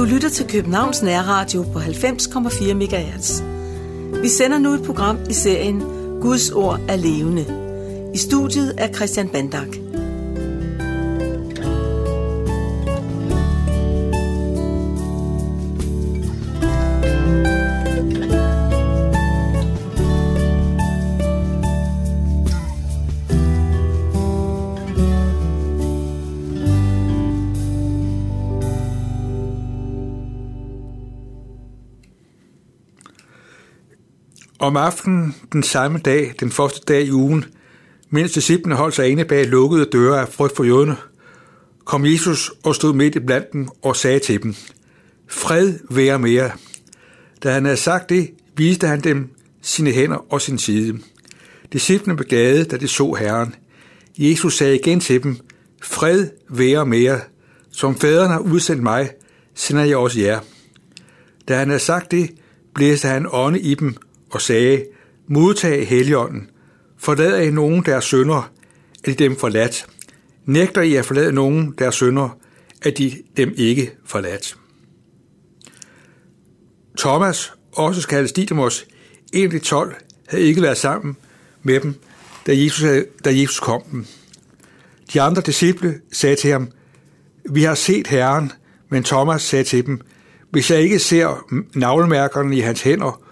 Du lytter til Københavns Nærradio på 90,4 MHz. Vi sender nu et program i serien Guds ord er levende. I studiet er Christian Bandak. Om aftenen den samme dag, den første dag i ugen, mens disciplene holdt sig inde bag lukkede døre af frygt for jøderne, kom Jesus og stod midt i blandt dem og sagde til dem, Fred være med jer. Da han havde sagt det, viste han dem sine hænder og sin side. Disciplene blev glade, da de så Herren. Jesus sagde igen til dem, Fred være med jer. Som faderen har udsendt mig, sender jeg også jer. Da han havde sagt det, blæste han ånde i dem og sagde, modtag heligånden, forlader I nogen deres sønder, at de dem forladt. Nægter I at forlade nogen deres sønder, at de dem ikke forladt. Thomas, også kaldes Didymos, en af de tolv, havde ikke været sammen med dem, da Jesus, havde, da Jesus kom dem. De andre disciple sagde til ham, vi har set Herren, men Thomas sagde til dem, hvis jeg ikke ser navlemærkerne i hans hænder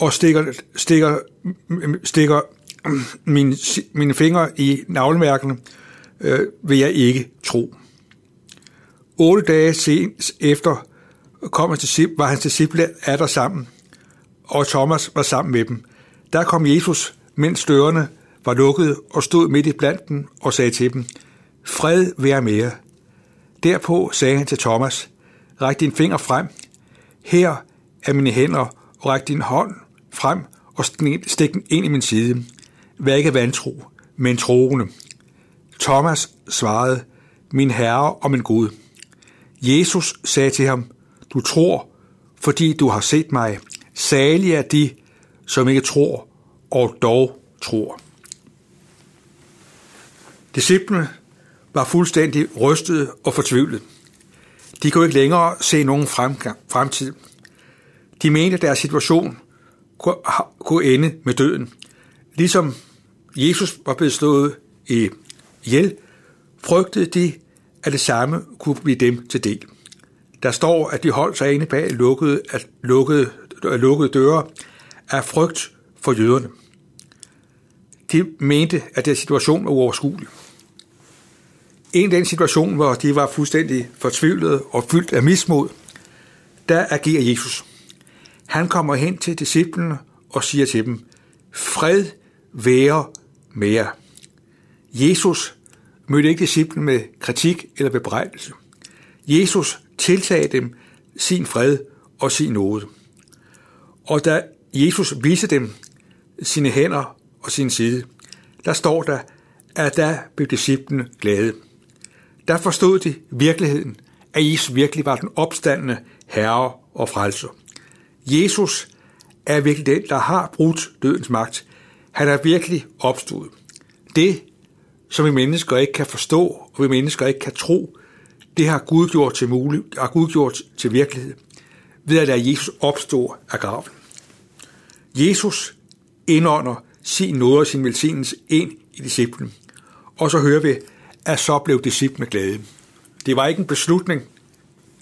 og stikker, stikker, mm, mm, stikker mm, mine, mine fingre i navlemærkene, øh, vil jeg ikke tro. Otte dage senere efter kom hans disciple, var hans disciple af der sammen, og Thomas var sammen med dem. Der kom Jesus, mens dørene var lukket, og stod midt i blandt dem og sagde til dem, Fred være med jer. Derpå sagde han til Thomas, Ræk din finger frem. Her er mine hænder, og ræk din hånd frem og stik den ind i min side. Vær ikke vantro, men troende. Thomas svarede, min herre og min Gud. Jesus sagde til ham, du tror, fordi du har set mig. Salige er de, som ikke tror, og dog tror. Disciplene var fuldstændig rystede og fortvivlet. De kunne ikke længere se nogen fremgang, fremtid. De mente, at deres situation kunne ende med døden. Ligesom Jesus var blevet slået i ihjel, frygtede de, at det samme kunne blive dem til del. Der står, at de holdt sig inde bag lukkede, at lukkede, lukkede døre af frygt for jøderne. De mente, at deres situation var uoverskuelig. En af den situation, hvor de var fuldstændig fortvivlede og fyldt af mismod, der agerer Jesus. Han kommer hen til disciplene og siger til dem, fred være med jer. Jesus mødte ikke disciplene med kritik eller bebrejdelse. Jesus tiltagde dem sin fred og sin nåde. Og da Jesus viste dem sine hænder og sin side, der står der, at der blev disciplene glade. Der forstod de virkeligheden, at Jesus virkelig var den opstandende herre og frelser. Jesus er virkelig den, der har brudt dødens magt. Han er virkelig opstået. Det, som vi mennesker ikke kan forstå, og vi mennesker ikke kan tro, det har Gud gjort til muligt, har Gud gjort til virkelighed, ved at lade Jesus opstå af graven. Jesus indånder sin nåde og sin velsignelse ind i disciplen. Og så hører vi, at så blev disciplene glade. Det var ikke en beslutning,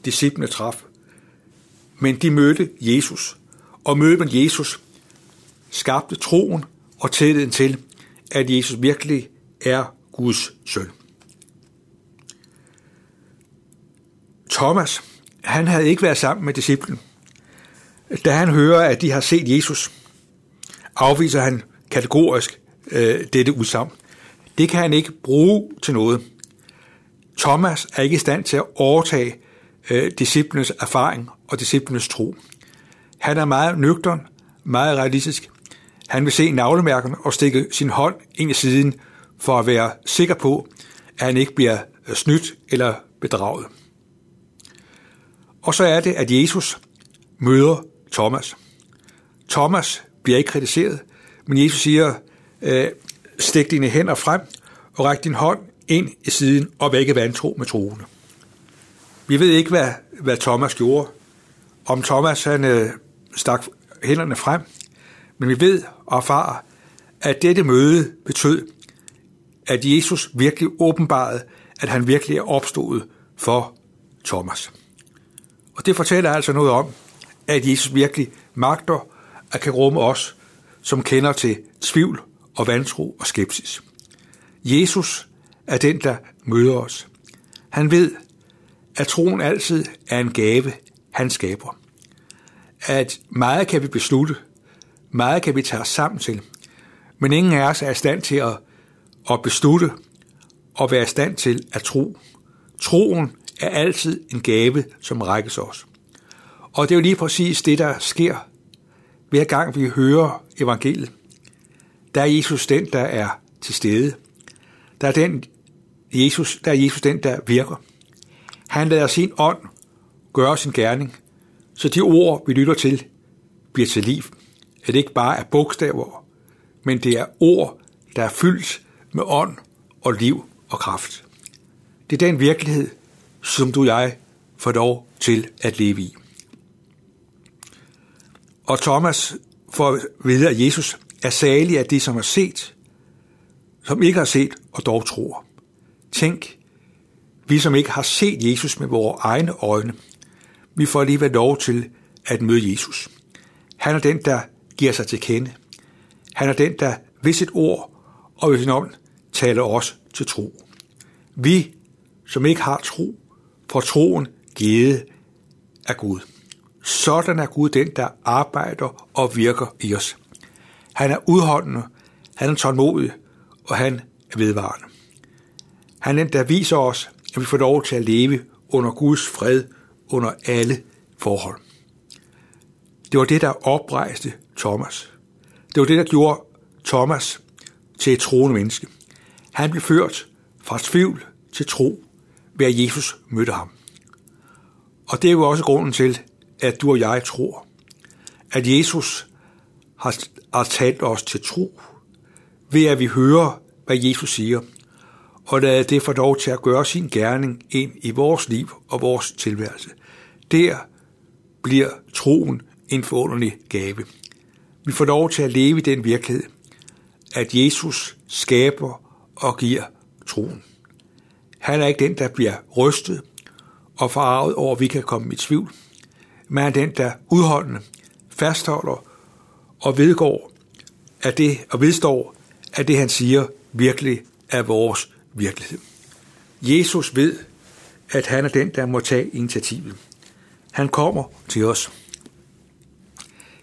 disciplene traf, men de mødte Jesus. Og mødet med Jesus skabte troen og tilliden til, at Jesus virkelig er Guds søn. Thomas, han havde ikke været sammen med disciplen. Da han hører, at de har set Jesus, afviser han kategorisk øh, dette udsagn. Det kan han ikke bruge til noget. Thomas er ikke i stand til at overtage øh, disciplenes erfaring og disciplenes tro. Han er meget nøgtern, meget realistisk. Han vil se navlemærkerne og stikke sin hånd ind i siden for at være sikker på, at han ikke bliver øh, snydt eller bedraget. Og så er det, at Jesus møder Thomas. Thomas bliver ikke kritiseret, men Jesus siger, øh, stik dine hænder frem og ræk din hånd ind i siden og vække vantro med troende. Vi ved ikke, hvad hvad Thomas gjorde. Om Thomas han øh, stak hænderne frem, men vi ved og erfarer, at dette møde betød, at Jesus virkelig åbenbarede, at han virkelig er opstået for Thomas. Og det fortæller altså noget om, at Jesus virkelig magter at kan rumme os, som kender til tvivl og vantro og skepsis. Jesus er den, der møder os. Han ved, at troen altid er en gave, han skaber. At meget kan vi beslutte, meget kan vi tage os sammen til, men ingen af os er i stand til at, at beslutte og være i stand til at tro. Troen er altid en gave, som rækkes os. Og det er jo lige præcis det, der sker, hver gang vi hører evangeliet. Der er Jesus den, der er til stede. Der er, den, Jesus, der er Jesus den, der virker. Han lader sin ånd gøre sin gerning, så de ord, vi lytter til, bliver til liv. At det ikke bare er bogstaver, men det er ord, der er fyldt med ånd og liv og kraft. Det er den virkelighed, som du og jeg får lov til at leve i. Og Thomas får at vide, at Jesus er salig af det, som har set, som ikke har set og dog tror. Tænk, vi som ikke har set Jesus med vores egne øjne, vi får alligevel lov til at møde Jesus. Han er den, der giver sig til kende. Han er den, der ved sit ord og ved sin ånd taler os til tro. Vi, som ikke har tro, får troen givet af Gud. Sådan er Gud den, der arbejder og virker i os. Han er udholdende, han er tålmodig, og han er vedvarende. Han er den, der viser os, at vi får lov til at leve under Guds fred under alle forhold. Det var det, der oprejste Thomas. Det var det, der gjorde Thomas til et troende menneske. Han blev ført fra tvivl til tro, ved at Jesus mødte ham. Og det er jo også grunden til, at du og jeg tror, at Jesus har, har talt os til tro, ved at vi hører, hvad Jesus siger, og lade det få lov til at gøre sin gerning ind i vores liv og vores tilværelse. Der bliver troen en forunderlig gave. Vi får lov til at leve i den virkelighed, at Jesus skaber og giver troen. Han er ikke den, der bliver rystet og forarvet over, at vi kan komme i tvivl, men er den, der udholdende fastholder og vedgår, at det, og vedstår, at det, han siger, virkelig er vores virkelighed. Jesus ved, at han er den, der må tage initiativet. Han kommer til os.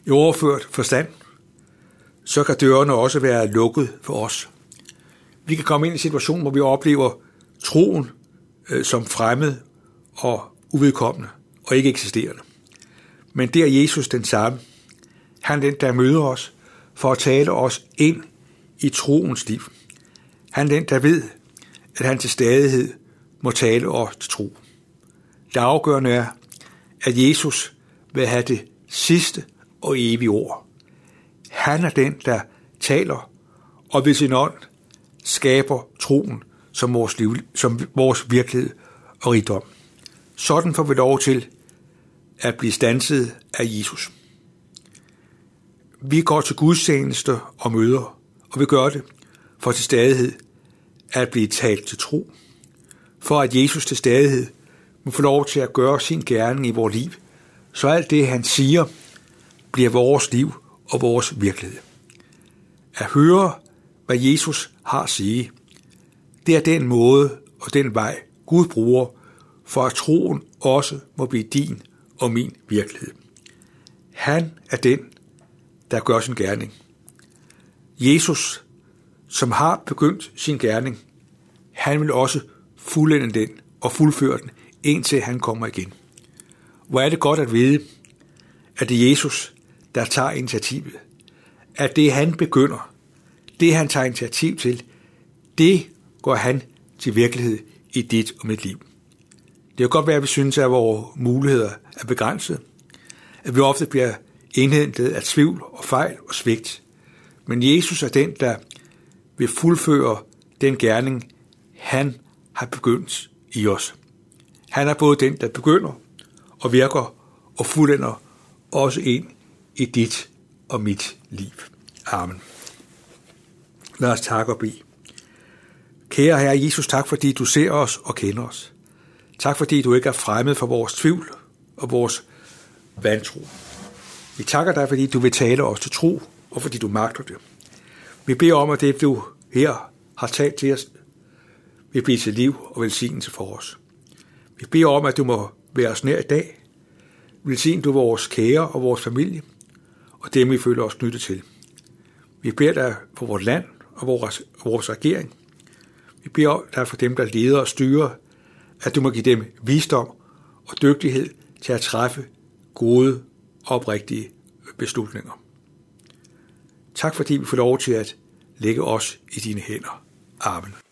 I overført forstand, så kan dørene også være lukket for os. Vi kan komme ind i en situation, hvor vi oplever troen øh, som fremmed og uvedkommende og ikke eksisterende. Men det er Jesus den samme. Han er den, der møder os for at tale os ind i troens liv. Han er den, der ved, at han til stadighed må tale og tro. Det afgørende er, at Jesus vil have det sidste og evige ord. Han er den, der taler, og ved sin ånd skaber troen som vores, liv, som vores virkelighed og rigdom. Sådan får vi lov til at blive stanset af Jesus. Vi går til gudstjeneste og møder, og vi gør det for til stadighed at blive talt til tro. For at Jesus til stadighed må få lov til at gøre sin gerning i vores liv, så alt det, han siger, bliver vores liv og vores virkelighed. At høre, hvad Jesus har at sige, det er den måde og den vej, Gud bruger, for at troen også må blive din og min virkelighed. Han er den, der gør sin gerning. Jesus, som har begyndt sin gerning, han vil også fuldende den og fuldføre den, indtil han kommer igen. Hvor er det godt at vide, at det er Jesus, der tager initiativet. At det han begynder, det han tager initiativ til, det går han til virkelighed i dit og mit liv. Det kan godt være, at vi synes, at vores muligheder er begrænset, at vi ofte bliver indhentet af tvivl og fejl og svigt. Men Jesus er den, der vil fuldføre den gerning, han har begyndt i os. Han er både den, der begynder, og virker og fuldender også ind i dit og mit liv. Amen. Lad os takke og bede. Kære Herre Jesus, tak fordi du ser os og kender os. Tak fordi du ikke er fremmed for vores tvivl og vores vantro. Vi takker dig, fordi du vil tale os til tro, og fordi du magter det. Vi beder om, at det, du her har talt til os, vil blive til liv og velsignelse for os. Vi beder om, at du må være os nær i dag. Velsign du vores kære og vores familie, og dem vi føler os knyttet til. Vi beder dig for vores land og vores, vores regering. Vi beder dig for dem, der leder og styrer, at du må give dem visdom og dygtighed til at træffe gode og oprigtige beslutninger. Tak fordi vi får lov til at lægge os i dine hænder. Amen.